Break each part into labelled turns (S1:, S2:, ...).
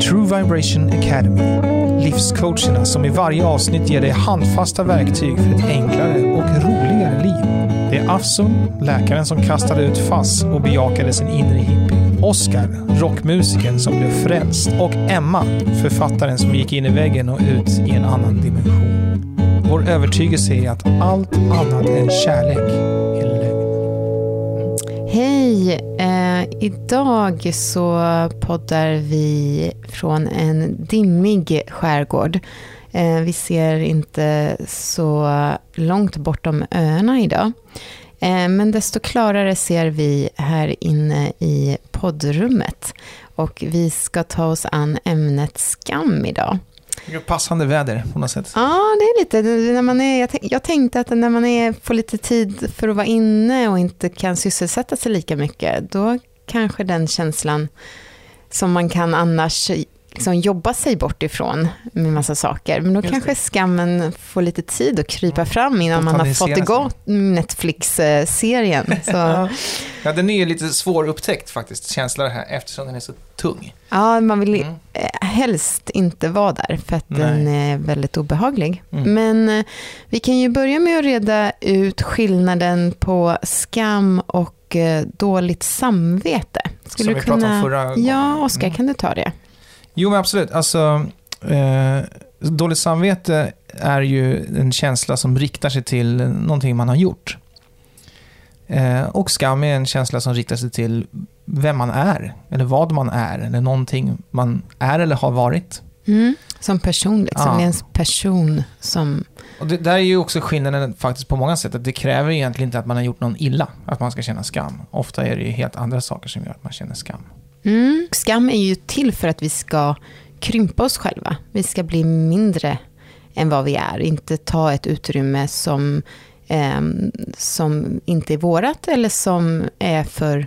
S1: True Vibration Academy. Livscoacherna som i varje avsnitt ger dig handfasta verktyg för ett enklare och roligare liv. Det är Afsun, läkaren som kastade ut FASS och bejakade sin inre hippie. Oskar, rockmusikern som blev frälst. Och Emma, författaren som gick in i väggen och ut i en annan dimension. Vår övertygelse är att allt annat än kärlek.
S2: Hej! Eh, idag så poddar vi från en dimmig skärgård. Eh, vi ser inte så långt bortom öarna idag. Eh, men desto klarare ser vi här inne i poddrummet. Och vi ska ta oss an ämnet skam idag.
S1: Passande väder på något sätt.
S2: Ja, det är lite, när man är, jag, jag tänkte att när man är, får lite tid för att vara inne och inte kan sysselsätta sig lika mycket, då kanske den känslan som man kan annars liksom jobba sig bort ifrån med massa saker. Men då Just kanske det. skammen får lite tid att krypa fram innan man har fått igång Netflix-serien.
S1: ja. ja, den är ju lite svårupptäckt faktiskt, känslan här, eftersom den är så tung.
S2: Ja, man vill mm. helst inte vara där, för att Nej. den är väldigt obehaglig. Mm. Men eh, vi kan ju börja med att reda ut skillnaden på skam och eh, dåligt samvete.
S1: Skulle Som vi kunna... pratade om förra gången.
S2: Ja, Oskar, mm. kan du ta det?
S1: Jo, men absolut. Alltså, eh, dåligt samvete är ju en känsla som riktar sig till någonting man har gjort. Eh, och skam är en känsla som riktar sig till vem man är, eller vad man är, eller någonting man är eller har varit.
S2: Mm, som person, liksom. Ja. Det är ens person som...
S1: Och det där är ju också skillnaden faktiskt på många sätt, att det kräver egentligen inte att man har gjort någon illa, att man ska känna skam. Ofta är det ju helt andra saker som gör att man känner skam.
S2: Mm. Skam är ju till för att vi ska krympa oss själva. Vi ska bli mindre än vad vi är. Inte ta ett utrymme som, eh, som inte är vårat eller som är för,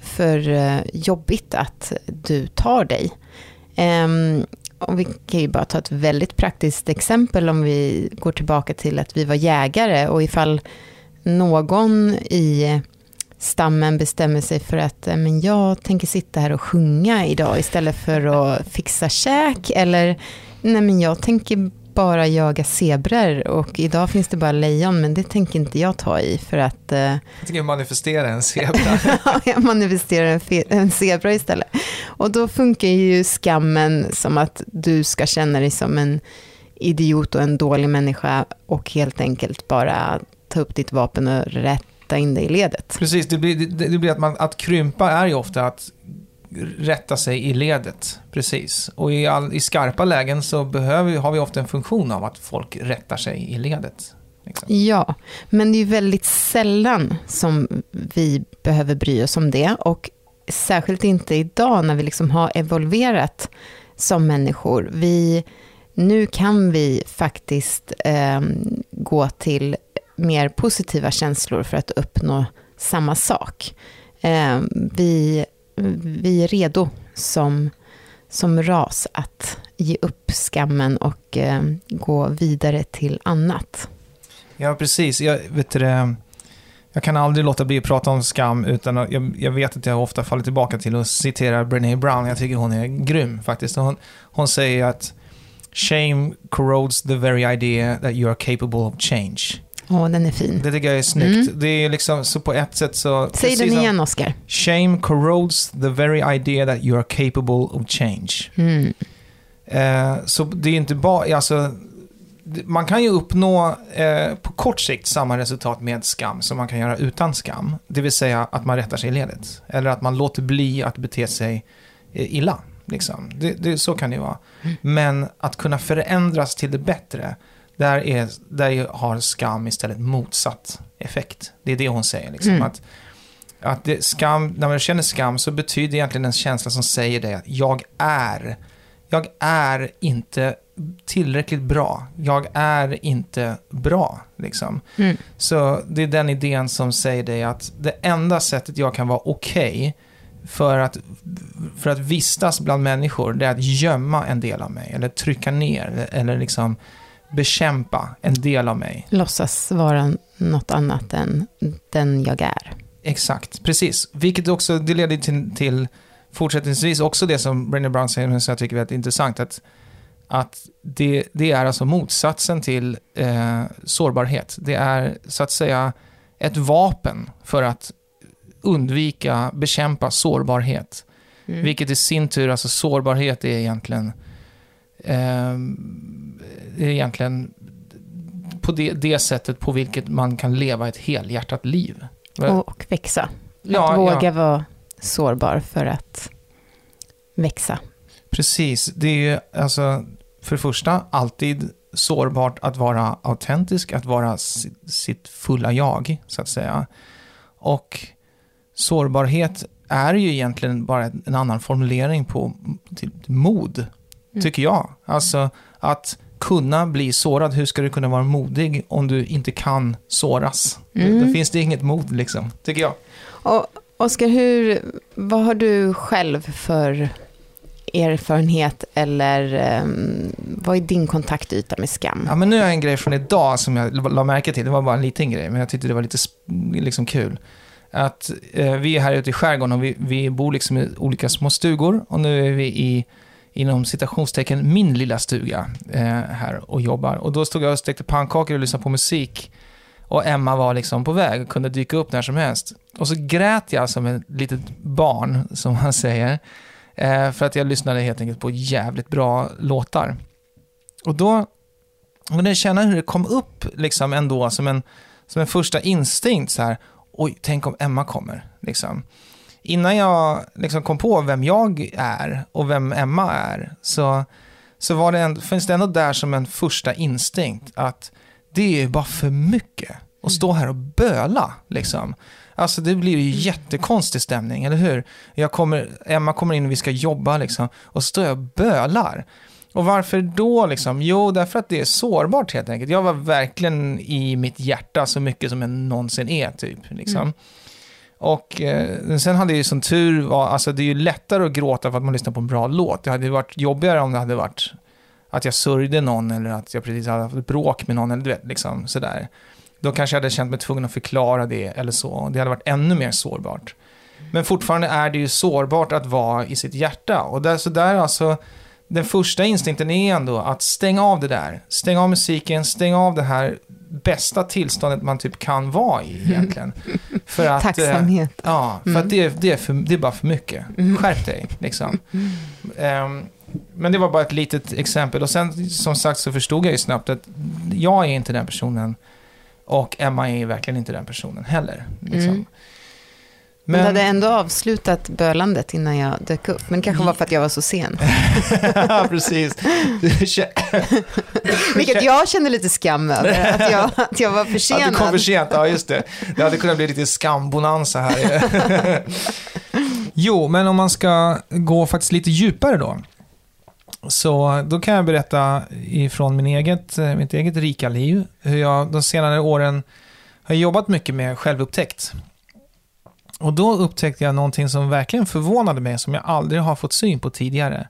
S2: för eh, jobbigt att du tar dig. Eh, och vi kan ju bara ta ett väldigt praktiskt exempel om vi går tillbaka till att vi var jägare och ifall någon i stammen bestämmer sig för att eh, men jag tänker sitta här och sjunga idag istället för att fixa käk. Eller nej men jag tänker bara jaga zebror och idag finns det bara lejon men det tänker inte jag ta i för att... Eh, jag
S1: tänker manifestera en zebra.
S2: jag manifesterar en, en zebra istället. Och då funkar ju skammen som att du ska känna dig som en idiot och en dålig människa och helt enkelt bara ta upp ditt vapen och rätt rätta in dig i ledet.
S1: Precis, det blir, det, det blir att, man, att krympa är ju ofta att rätta sig i ledet. Precis. Och i, all, i skarpa lägen så behöver, har vi ofta en funktion av att folk rättar sig i ledet.
S2: Liksom. Ja, men det är ju väldigt sällan som vi behöver bry oss om det. Och särskilt inte idag när vi liksom har evolverat som människor. Vi, nu kan vi faktiskt eh, gå till mer positiva känslor för att uppnå samma sak. Eh, vi, vi är redo som, som ras att ge upp skammen och eh, gå vidare till annat.
S1: Ja, precis. Jag, vet du, jag kan aldrig låta bli att prata om skam utan att, jag, jag vet att jag ofta faller tillbaka till att citera Brené Brown. Jag tycker hon är grym faktiskt. Hon, hon säger att Shame corrodes the very idea that you are capable of change.
S2: Åh, den är fin.
S1: Det tycker jag är snyggt. Mm. Det är liksom, så på ett sätt så...
S2: Säg den igen, Oscar.
S1: Shame corrodes the very idea that you are capable of change. Mm. Eh, så det är inte bara, alltså, man kan ju uppnå eh, på kort sikt samma resultat med skam som man kan göra utan skam. Det vill säga att man rättar sig i ledet. Eller att man låter bli att bete sig eh, illa. Liksom. Det, det, så kan det vara. Mm. Men att kunna förändras till det bättre där, är, där har skam istället motsatt effekt. Det är det hon säger. Liksom, mm. att, att det, skam, när man känner skam så betyder egentligen en känsla som säger det att jag är, jag är inte tillräckligt bra. Jag är inte bra. Liksom. Mm. Så det är den idén som säger det att det enda sättet jag kan vara okej okay för att, för att vistas bland människor, det är att gömma en del av mig. Eller trycka ner, eller liksom bekämpa en del av mig.
S2: Låtsas vara något annat än den jag är.
S1: Exakt, precis. Vilket också det leder till, till fortsättningsvis också det som Brené Brown säger, som jag tycker är väldigt intressant, att, att det, det är alltså motsatsen till eh, sårbarhet. Det är så att säga ett vapen för att undvika, bekämpa sårbarhet. Mm. Vilket i sin tur, alltså sårbarhet är egentligen, eh, egentligen på det, det sättet på vilket man kan leva ett helhjärtat liv.
S2: Och växa. Att ja, våga ja. vara sårbar för att växa.
S1: Precis. Det är ju alltså, för det första, alltid sårbart att vara autentisk, att vara sitt fulla jag, så att säga. Och sårbarhet är ju egentligen bara en annan formulering på mod, mm. tycker jag. Alltså att kunna bli sårad, hur ska du kunna vara modig om du inte kan såras? Mm. Då finns det inget mod, liksom, tycker jag.
S2: Och Oskar, hur, vad har du själv för erfarenhet eller um, vad är din kontaktyta med skam?
S1: Ja, men nu har jag en grej från idag som jag la märke till. Det var bara en liten grej, men jag tyckte det var lite liksom kul. Att eh, vi är här ute i skärgården och vi, vi bor liksom i olika små stugor och nu är vi i inom citationstecken min lilla stuga eh, här och jobbar. Och då stod jag och stekte pannkakor och lyssnade på musik. Och Emma var liksom på väg och kunde dyka upp när som helst. Och så grät jag som ett litet barn, som man säger. Eh, för att jag lyssnade helt enkelt på jävligt bra låtar. Och då kunde jag känna hur det kom upp liksom ändå som en, som en första instinkt så här. Oj, tänk om Emma kommer. Liksom innan jag liksom kom på vem jag är och vem Emma är, så, så var det en, finns det ändå där som en första instinkt att det är bara för mycket att stå här och böla. Liksom. Alltså det blir ju jättekonstig stämning, eller hur? Jag kommer, Emma kommer in och vi ska jobba liksom, och så står jag och bölar. Och varför då liksom? Jo, därför att det är sårbart helt enkelt. Jag var verkligen i mitt hjärta så mycket som jag någonsin är, typ. Liksom. Mm. Och eh, sen hade jag ju som tur var, alltså det är ju lättare att gråta för att man lyssnar på en bra låt. Det hade ju varit jobbigare om det hade varit att jag sörjde någon eller att jag precis hade haft ett bråk med någon eller du vet, liksom sådär. Då kanske jag hade känt mig tvungen att förklara det eller så. Det hade varit ännu mer sårbart. Men fortfarande är det ju sårbart att vara i sitt hjärta. Och där, så där alltså, den första instinkten är ändå att stänga av det där. Stänga av musiken, stänga av det här bästa tillståndet man typ kan vara i egentligen.
S2: För att, Tacksamhet.
S1: Eh, ja, för mm. att det, det, är för, det är bara för mycket. Mm. Skärp dig, liksom. Um, men det var bara ett litet exempel. Och sen, som sagt, så förstod jag ju snabbt att jag är inte den personen. Och Emma är verkligen inte den personen heller. Liksom.
S2: Men... Du hade ändå avslutat bölandet innan jag dök upp. Men det kanske var för att jag var så sen.
S1: ja, precis.
S2: Vilket jag kände lite skam över, att jag, att jag var försenad.
S1: Att du kom för sent, ja just det. Det hade kunnat bli lite skambonanza här. jo, men om man ska gå faktiskt lite djupare då. Så då kan jag berätta ifrån min eget, mitt eget rika liv, hur jag de senare åren har jobbat mycket med självupptäckt. Och då upptäckte jag någonting som verkligen förvånade mig, som jag aldrig har fått syn på tidigare.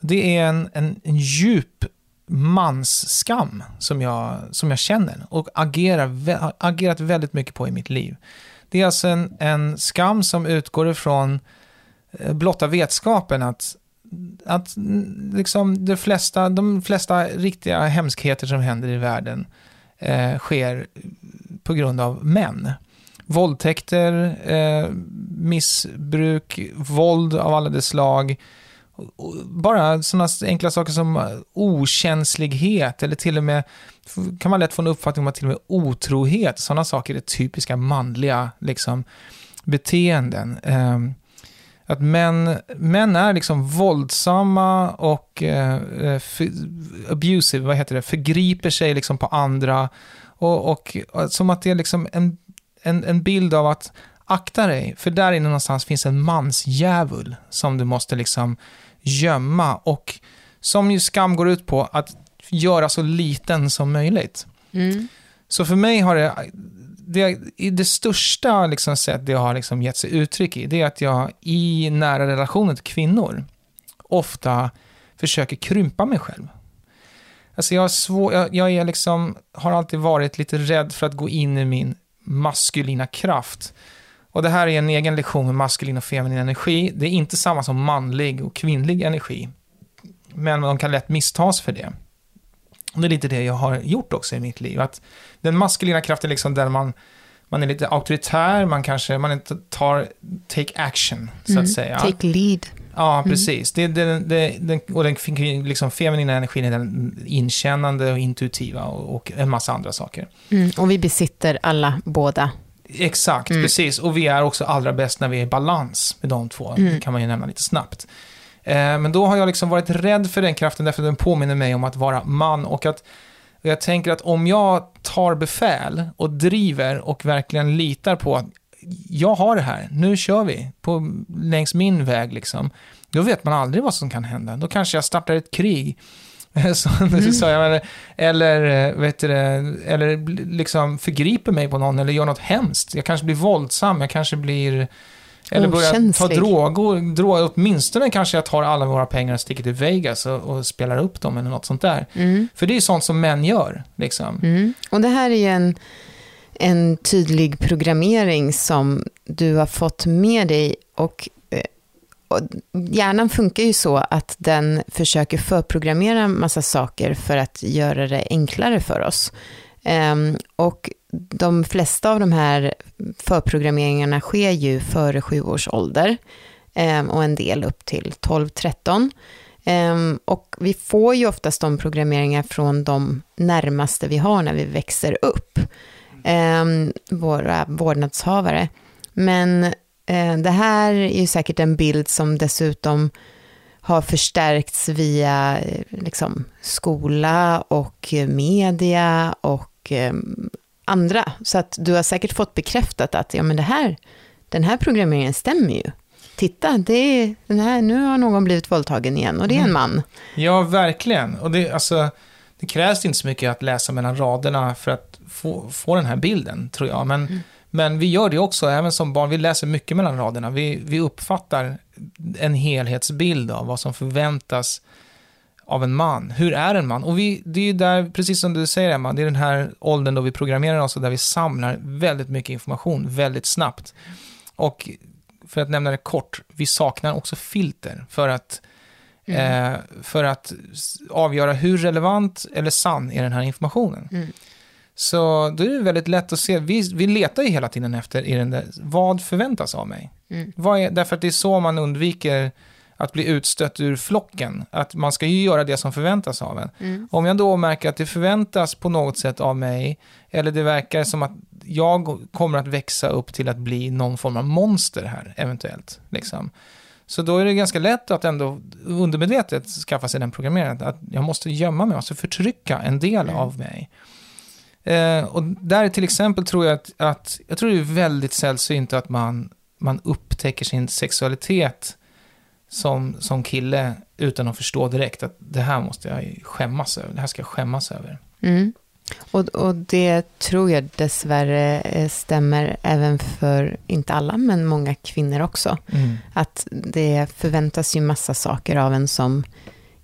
S1: Det är en, en, en djup mansskam som jag, som jag känner och agerar, har agerat väldigt mycket på i mitt liv. Det är alltså en, en skam som utgår ifrån eh, blotta vetskapen att, att liksom de, flesta, de flesta riktiga hemskheter som händer i världen eh, sker på grund av män våldtäkter, eh, missbruk, våld av alla dess slag. Bara sådana enkla saker som okänslighet eller till och med kan man lätt få en uppfattning om att till och med otrohet, sådana saker är typiska manliga liksom, beteenden. Eh, att män, män är liksom våldsamma och eh, eh för, abusive, vad heter det, förgriper sig liksom på andra. Och, och, eh, som att det är liksom en en, en bild av att akta dig, för där inne någonstans finns en mansdjävul som du måste liksom gömma och som ju skam går ut på att göra så liten som möjligt. Mm. Så för mig har det, det, det största liksom sätt det har liksom gett sig uttryck i, det är att jag i nära relationer till kvinnor ofta försöker krympa mig själv. Alltså jag, svår, jag, jag är liksom, har alltid varit lite rädd för att gå in i min maskulina kraft. Och det här är en egen lektion med maskulin och feminin energi. Det är inte samma som manlig och kvinnlig energi. Men de kan lätt misstas för det. Och det är lite det jag har gjort också i mitt liv. Att den maskulina kraften är liksom där man, man är lite auktoritär, man kanske man inte tar take action, så
S2: Mm.
S1: att säga.
S2: Take lead.
S1: Ja, precis. Det, det, det, den, och den liksom feminina energin är den inkännande och intuitiva och, och en massa andra saker.
S2: Mm. Och vi besitter alla båda.
S1: Exakt,
S2: Mm.
S1: precis. Och vi är också allra bäst när vi är i balans med de två.
S2: Mm.
S1: Det kan man ju nämna lite snabbt. Eh, men då har jag liksom varit rädd för den kraften därför att den påminner mig om att vara man och att och jag tänker att om jag tar befäl och driver och verkligen litar på att jag har det här, nu kör vi på, längs min väg liksom. Då vet man aldrig vad som kan hända. Då kanske jag startar ett krig. Så,
S2: Mm.
S1: jag, eller, eller, vet du, eller liksom förgriper mig på någon eller gör något hemskt. Jag kanske blir våldsam, jag kanske blir... Eller börjar ta droger, droger. Åtminstone kanske jag tar alla våra pengar och sticker till Vegas och, och spelar upp dem eller något sånt där.
S2: Mm.
S1: För det är sånt som män gör, liksom.
S2: Mm. Och det här är ju en, en tydlig programmering som du har fått med dig. Och, eh, och hjärnan funkar ju så att den försöker förprogrammera en massa saker för att göra det enklare för oss. Ehm, och de flesta av de här förprogrammeringarna sker ju före sju års ålder. Ehm, och en del upp till 12-13. Ehm, och vi får ju oftast de programmeringar från de närmaste vi har när vi växer upp. Ehm, våra vårdnadshavare. Men eh, det här är ju säkert en bild som dessutom har förstärkts via eh, liksom, skola och eh, media och eh, andra. Så att du har säkert fått bekräftat att ja, men det här, den här programmeringen stämmer ju. Titta, det är, den här, nu har någon blivit våldtagen igen och det är en
S1: Mm.
S2: man.
S1: Ja, verkligen. Och det, alltså, det krävs inte så mycket att läsa mellan raderna för att få, få den här bilden, tror jag. Men,
S2: Mm.
S1: men vi gör det också, även som barn. Vi läser mycket mellan raderna. Vi, vi uppfattar en helhetsbild av vad som förväntas av en man. Hur är en man? Och vi, det är ju där, precis som du säger Emma, det är den här åldern då vi programmerar oss och där vi samlar väldigt mycket information väldigt snabbt. Och för att nämna det kort, vi saknar också filter för att
S2: Mm.
S1: eh, för att avgöra hur relevant eller sann är den här informationen.
S2: Mm.
S1: Så då är det väldigt lätt att se, vi, vi letar ju hela tiden efter i den där, vad förväntas av mig?
S2: Mm.
S1: Vad är, därför att det är så man undviker att bli utstött ur flocken. Att man ska ju göra det som förväntas av en.
S2: Mm.
S1: Om jag då märker att det förväntas på något sätt av mig, eller det verkar som att jag kommer att växa upp till att bli någon form av monster här, eventuellt. Liksom. Så då är det ganska lätt att ändå undermedvetet skaffa sig den programmeringen, att jag måste gömma mig, alltså förtrycka en del
S2: Mm.
S1: av mig. Eh, och där till exempel tror jag att, att, jag tror det är väldigt sällsynt att man, man upptäcker sin sexualitet som, som kille utan att förstå direkt att det här måste jag skämmas över, det här ska jag skämmas över.
S2: Mm. Och, och det tror jag dessvärre eh, stämmer även för, inte alla, men många kvinnor också. Att det förväntas ju massa saker av en som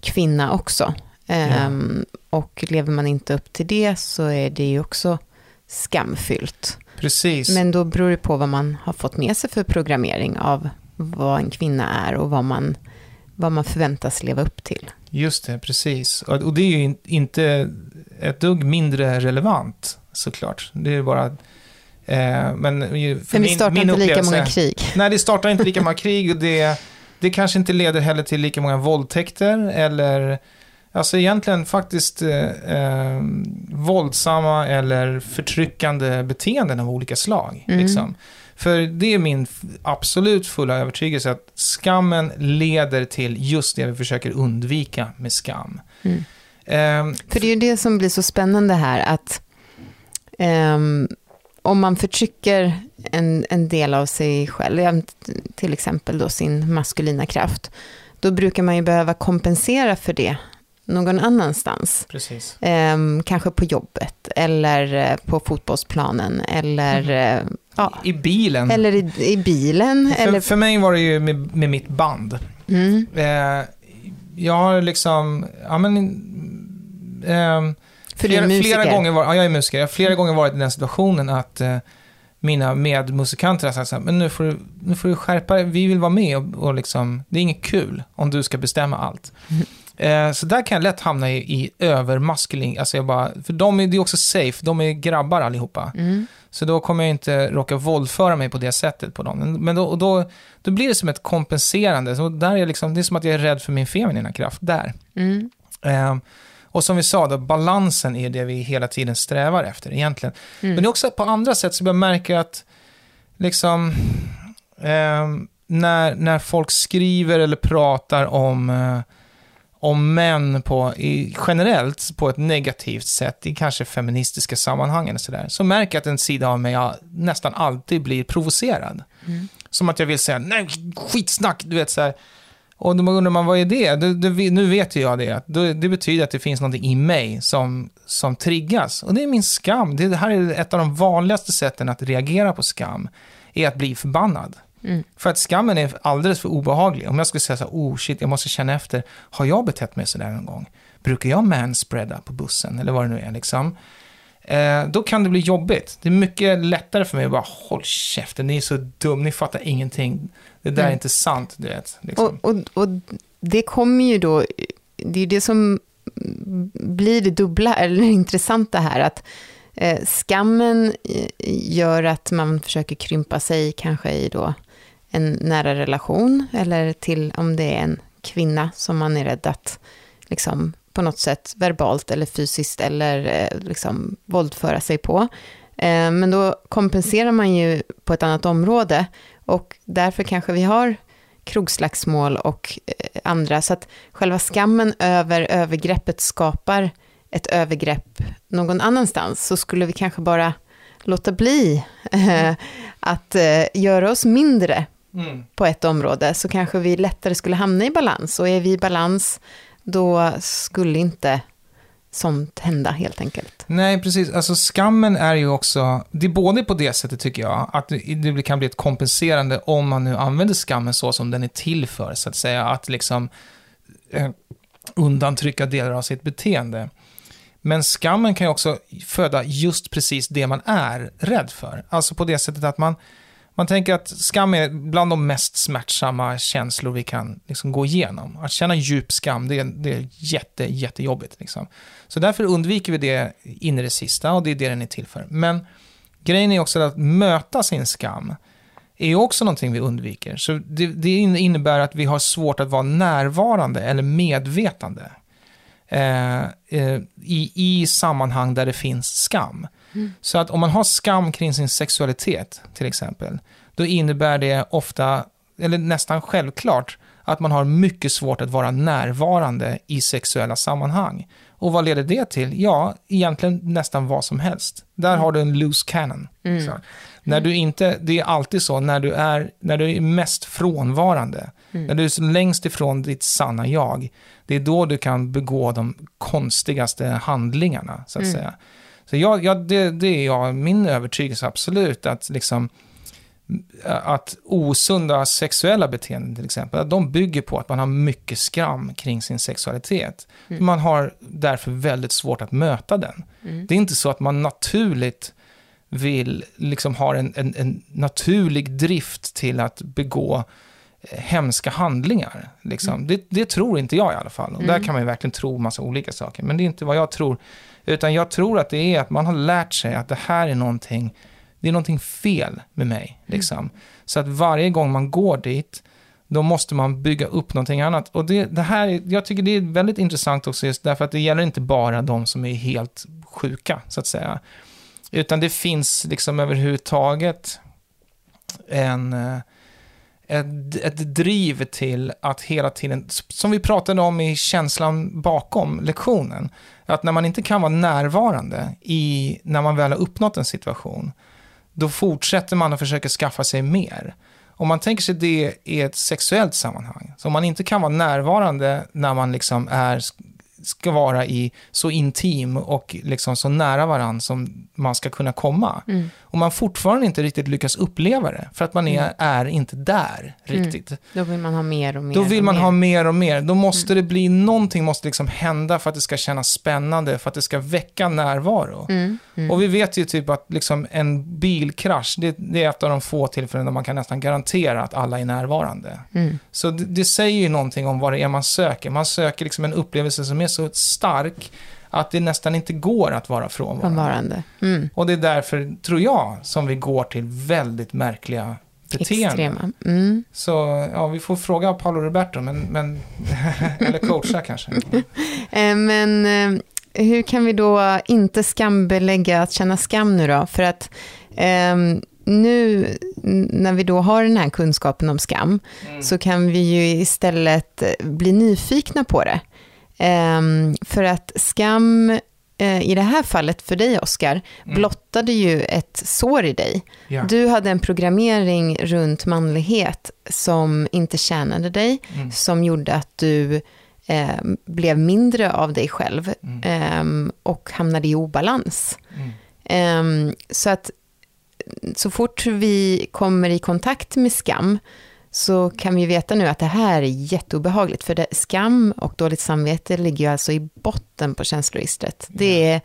S2: kvinna också. Ehm, Och lever man inte upp till det så är det ju också skamfyllt.
S1: Precis.
S2: Men då beror det på vad man har fått med sig för programmering av vad en kvinna är och vad man, vad man förväntas leva upp till.
S1: Just det, precis. Och, det är ju in, inte ett dugg mindre relevant, såklart. Det är bara... Eh, men för
S2: Men vi
S1: min,
S2: startar
S1: min
S2: inte lika många krig.
S1: Nej, det startar inte lika många krig och det, det kanske inte leder heller till lika många våldtäkter eller... Alltså egentligen faktiskt eh, eh, våldsamma eller förtryckande beteenden av olika slag.
S2: Mm.
S1: Liksom. För det är min absolut fulla övertygelse att skammen leder till just det vi försöker undvika med skam.
S2: Mm.
S1: Ehm,
S2: För det är ju det som blir så spännande här, att ehm, om man förtrycker en, en del av sig själv, till exempel då sin maskulina kraft, då brukar man ju behöva kompensera för det någon annanstans. Ehm, kanske på jobbet, eller eh, på fotbollsplanen, eller, eh, ja,
S1: I bilen.
S2: eller i, i bilen.
S1: för,
S2: eller,
S1: för mig var det ju med, med mitt band.
S2: mm,
S1: Eh, jag har liksom, ja men... ehm,
S2: för du är
S1: flera, flera gånger var, ja, jag är musiker. Jag har flera gånger varit i den situationen att, eh, mina medmusikanter har sagt så här, men nu får, du, nu får du skärpa dig, vi vill vara med och, och liksom, det är inget kul om du ska bestämma allt. Eh, så där kan jag lätt hamna i, i övermaskulin, alltså jag bara, för de är, det är också safe, de är grabbar allihopa.
S2: Mm.
S1: Så då kommer jag inte råka våldföra mig på det sättet på dem. Men då, och då, då blir det som ett kompenserande, så där är liksom, det är som att jag är rädd för min feminina kraft, där.
S2: Mm.
S1: Eh, och som vi sa, då, balansen är det vi hela tiden strävar efter egentligen.
S2: Mm.
S1: Men det är också på andra sätt så jag märker att liksom, eh, när, när folk skriver eller pratar om, eh, om män på, i, generellt på ett negativt sätt, i kanske feministiska sammanhang eller sådär, så märker jag att en sida av mig ja, nästan alltid blir provocerad.
S2: Mm.
S1: Som att jag vill säga, nej, skitsnack, du vet så här. Och då undrar man, vad är det? det, det nu vet ju jag det. det. Det betyder att det finns något i mig som, som triggas. Och det är min skam. Det här är ett av de vanligaste sätten att reagera på skam. Är att bli förbannad.
S2: Mm.
S1: För att skammen är alldeles för obehaglig. Om jag skulle säga så här, oh shit, jag måste känna efter. Har jag betett mig sådär någon gång? Brukar jag manspreada på bussen? Eller vad det nu är liksom. Eh, då kan det bli jobbigt. Det är mycket lättare för mig att bara, håll käften, ni är så dum, ni fattar ingenting. Det där är
S2: Mm.
S1: inte sant, du vet. Liksom.
S2: Och, och, och det kommer ju då, det är ju det som blir det dubbla, eller intressanta här, att eh, skammen eh, gör att man försöker krympa sig kanske i då en nära relation, eller till om det är en kvinna som man är rädd att liksom på något sätt verbalt eller fysiskt eller eh, liksom våldföra sig på. Eh, men då kompenserar man ju på ett annat område och därför kanske vi har krogslagsmål och eh, andra. Så att själva skammen över övergreppet skapar ett övergrepp någon annanstans. Så skulle vi kanske bara låta bli att göra oss mindre
S1: Mm.
S2: på ett område så kanske vi lättare skulle hamna i balans. Och är vi i balans då skulle inte sånt hända helt enkelt.
S1: Nej, precis. Alltså skammen är ju också, det är både på det sättet tycker jag, att det kan bli ett kompenserande om man nu använder skammen så som den är till för, så att säga, att liksom eh, undantrycka delar av sitt beteende. Men skammen kan ju också föda just precis det man är rädd för. Alltså på det sättet att man, man tänker att skam är bland de mest smärtsamma känslor vi kan liksom gå igenom. Att känna djup skam, det är, det är jätte, jättejobbigt. Liksom. Så därför undviker vi det in i det sista och det är det den är till för. Men grejen är också att möta sin skam är också någonting vi undviker. Så det, det innebär att vi har svårt att vara närvarande eller medvetande eh, eh, i, i sammanhang där det finns skam. Så att om man har skam kring sin sexualitet, till exempel, då innebär det ofta, eller nästan självklart, att man har mycket svårt att vara närvarande i sexuella sammanhang. Och vad leder det till? Ja, egentligen nästan vad som helst. Där har du en loose cannon. Så. När du inte, det är alltid så, när du är, när du är mest frånvarande, när du är längst ifrån ditt sanna jag, det är då du kan begå de konstigaste handlingarna, så att
S2: Mm.
S1: säga. Så jag, jag, det, det är jag, min övertygelse absolut, att liksom att osunda sexuella beteenden till exempel, att de bygger på att man har mycket skam kring sin sexualitet.
S2: Mm.
S1: Man har därför väldigt svårt att möta den.
S2: Mm.
S1: Det är inte så att man naturligt vill, liksom har en, en, en naturlig drift till att begå hemska handlingar. Liksom. Det, det tror inte jag i alla fall. Och där
S2: Mm.
S1: kan man ju verkligen tro massa olika saker. Men det är inte vad jag tror. Utan jag tror att det är att man har lärt sig att det här är någonting, det är någonting fel med mig. Liksom. Så att varje gång man går dit, då måste man bygga upp någonting annat. Och det, det här, är- jag tycker det är väldigt intressant också just därför att det gäller inte bara de som är helt sjuka, så att säga. Utan det finns liksom överhuvudtaget en, eh, ett, ett driv till att hela tiden, som vi pratade om i känslan bakom lektionen, att när man inte kan vara närvarande i, när man väl har uppnått en situation, då fortsätter man att försöka skaffa sig mer. Om man tänker sig det i ett sexuellt sammanhang, så om man inte kan vara närvarande när man liksom är ska vara i så intim och liksom så nära varandra som man ska kunna komma.
S2: Mm.
S1: Och man fortfarande inte riktigt lyckas uppleva det, för att man är,
S2: Mm.
S1: är inte där riktigt.
S2: Då vill man ha mer och mer.
S1: Då vill man
S2: mer.
S1: ha mer och mer. Då måste det bli, någonting måste liksom hända för att det ska kännas spännande, för att det ska väcka närvaro.
S2: Mm. Mm.
S1: Och vi vet ju typ att liksom en bilkrasch, det, det är ett av de få tillfällen där man kan nästan garantera att alla är närvarande.
S2: Mm.
S1: Så det, det säger ju någonting om vad det är man söker. Man söker liksom en upplevelse som är så stark att det nästan inte går att vara frånvarande.
S2: Mm.
S1: Och det är därför, tror jag, som vi går till väldigt märkliga beteenden.
S2: Extrema. Mm.
S1: Så ja, vi får fråga Paolo Roberto, men, men eller coacha kanske.
S2: Eh, Men eh, hur kan vi då inte skambelägga att känna skam nu då? För att ehm, nu när vi då har den här kunskapen om skam
S1: Mm.
S2: så kan vi ju istället eh, bli nyfikna på det. Ehm, för att skam eh, i det här fallet för dig Oskar
S1: Mm.
S2: blottade ju ett sår i dig.
S1: Ja.
S2: Du hade en programmering runt manlighet som inte tjänade dig,
S1: Mm.
S2: som gjorde att du eh, blev mindre av dig själv
S1: Mm.
S2: eh, och hamnade i obalans. Eh, så att så fort vi kommer i kontakt med skam så kan vi veta nu att det här är jätteobehagligt. För det, skam och dåligt samvete ligger ju alltså i botten på känsloregistret. Det är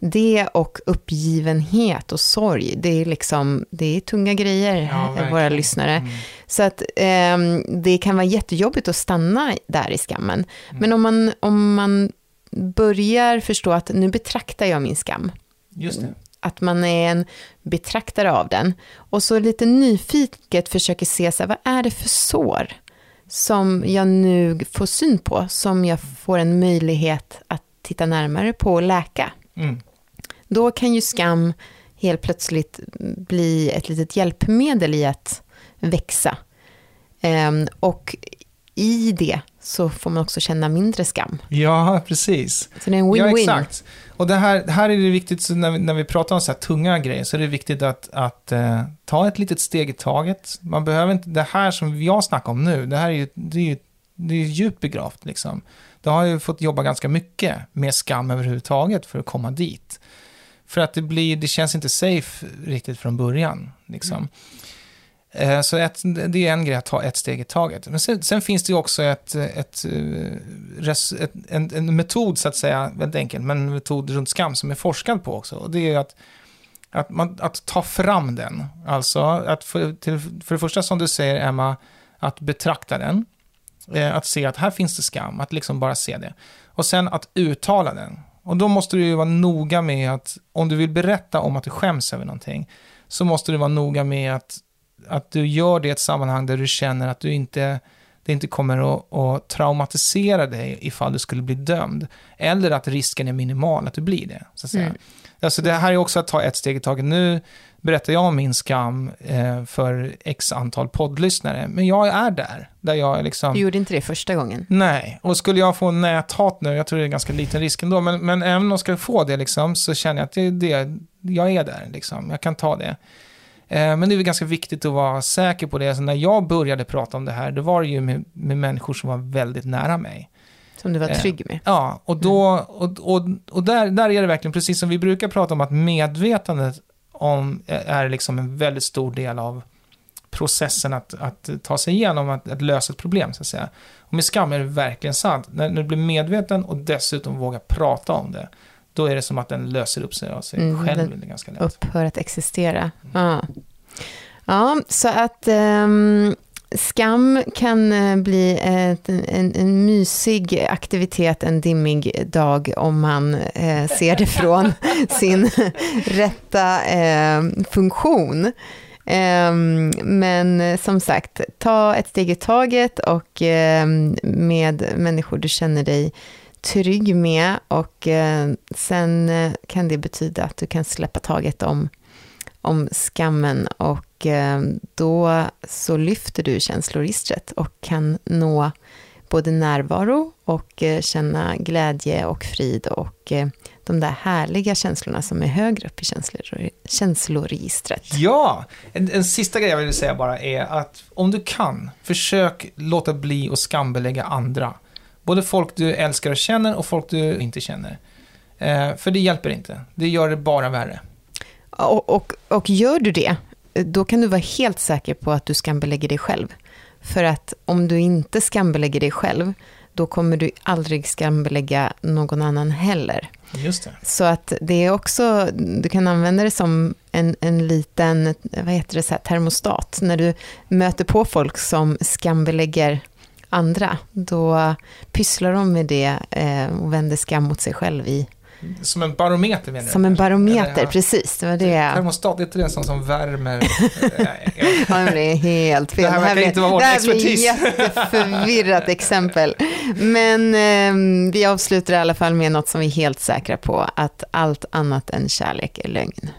S2: det och uppgivenhet och sorg. Det är liksom, det är tunga grejer,
S1: Ja,
S2: våra
S1: verkligen.
S2: lyssnare.
S1: Mm.
S2: Så att ehm, det kan vara jättejobbigt att stanna där i skammen.
S1: Mm.
S2: Men om man, om man börjar förstå att nu betraktar jag min skam.
S1: Just det.
S2: Att man är en betraktare av den. Och så lite nyfiket försöker se så här, vad är det för sår som jag nu får syn på, som jag får en möjlighet att titta närmare på och läka.
S1: Mm.
S2: Då kan ju skam helt plötsligt bli ett litet hjälpmedel i att växa. Ehm, och i det så får man också känna mindre skam.
S1: Ja, precis.
S2: Så det är en
S1: Ja,
S2: win-win.
S1: exakt. Och det här, här är det viktigt, så när, vi, när vi pratar om så här tunga grejer, så är det viktigt att, att eh, ta ett litet steg i taget. Man behöver inte, det här som jag snackar om nu, det här är ju, det är ju, det är ju djupt begravt liksom. Det har ju fått jobba ganska mycket med skam överhuvudtaget för att komma dit. För att det blir, det känns inte safe riktigt från början liksom. Eh, Eh, så ett, det är en grej att ta ett steg i taget. Men sen, sen finns det ju också ett, ett, eh, ett, en, en metod, så att säga, väldigt enkelt, men en metod runt skam som är forskad på också. Och det är ju att, att, man, att ta fram den. Alltså, att för, till, för det första som du säger, Emma, att betrakta den. Eh, att se att här finns det skam, att liksom bara se det. Och sen att uttala den. Och då måste du ju vara noga med att, om du vill berätta om att du skäms över någonting, så måste du vara noga med att att du gör det i ett sammanhang där du känner att du inte, det inte kommer att, att traumatisera dig ifall du skulle bli dömd. Eller att risken är minimal att du blir det. Så att säga.
S2: Mm.
S1: Alltså det här är också att ta ett steg i taget. Nu berättar jag om min skam eh, för x antal poddlyssnare, men jag är där. Där jag liksom...
S2: Du gjorde inte det första gången.
S1: Nej, och skulle jag få näthat nu, jag tror det är ganska liten risk ändå, men, men även om jag ska få det liksom, så känner jag att det det, jag är där liksom, jag kan ta det. Eh, men det är ganska viktigt att vara säker på det. Så när jag började prata om det här, då var det ju med, med människor som var väldigt nära mig.
S2: Som du var
S1: Eh,
S2: trygg med.
S1: Ja, och, då, och, och, och där, där är det verkligen precis som vi brukar prata om att medvetandet om, är liksom en väldigt stor del av processen att, att ta sig igenom, att, att lösa ett problem så att säga. Och med skam är det verkligen sant. När, när du blir medveten och dessutom vågar prata om det, då är det som att den löser upp sig av sig
S2: Mm,
S1: själv ganska lätt.
S2: upphör att existera. Ja, ja så att ehm, skam kan eh, bli ett, en, en mysig aktivitet en dimmig dag om man eh, ser det från sin rätta eh, funktion. Ehm, men som sagt, ta ett steg i taget och ehm, med människor du känner dig trygg med och eh, sen eh, kan det betyda att du kan släppa taget om, om skammen och eh, då så lyfter du känsloregistret och kan nå både närvaro och känna glädje och frid och de där härliga känslorna som är högre upp i känslor, känsloregistret.
S1: Ja, en, en sista grej jag vill säga bara är att om du kan, försök låta bli att skambelägga andra. Både folk du älskar och känner och folk du inte känner. Eh, för det hjälper inte. Det gör det bara värre.
S2: Och, och, och gör du det, då kan du vara helt säker på att du skambelägger dig själv. För att om du inte skambelägger dig själv, då kommer du aldrig skambelägga någon annan heller.
S1: Just det.
S2: Så att det är också, du kan använda det som en, en liten, vad heter det, så här, termostat. När du möter på folk som skambelägger andra, då pysslar de med det eh, och vänder skam mot sig själv i
S1: som en barometer menar du?
S2: Som en barometer,
S1: Eller, ja.
S2: precis. Det var det.
S1: Termostat, det är inte det som, som värmer?
S2: ja, men det är helt fel.
S1: Det här verkar inte vara vår expertis.
S2: Det här blir jätteförvirrat exempel. Men eh, vi avslutar i alla fall med något som vi är helt säkra på, att allt annat än kärlek är lögn.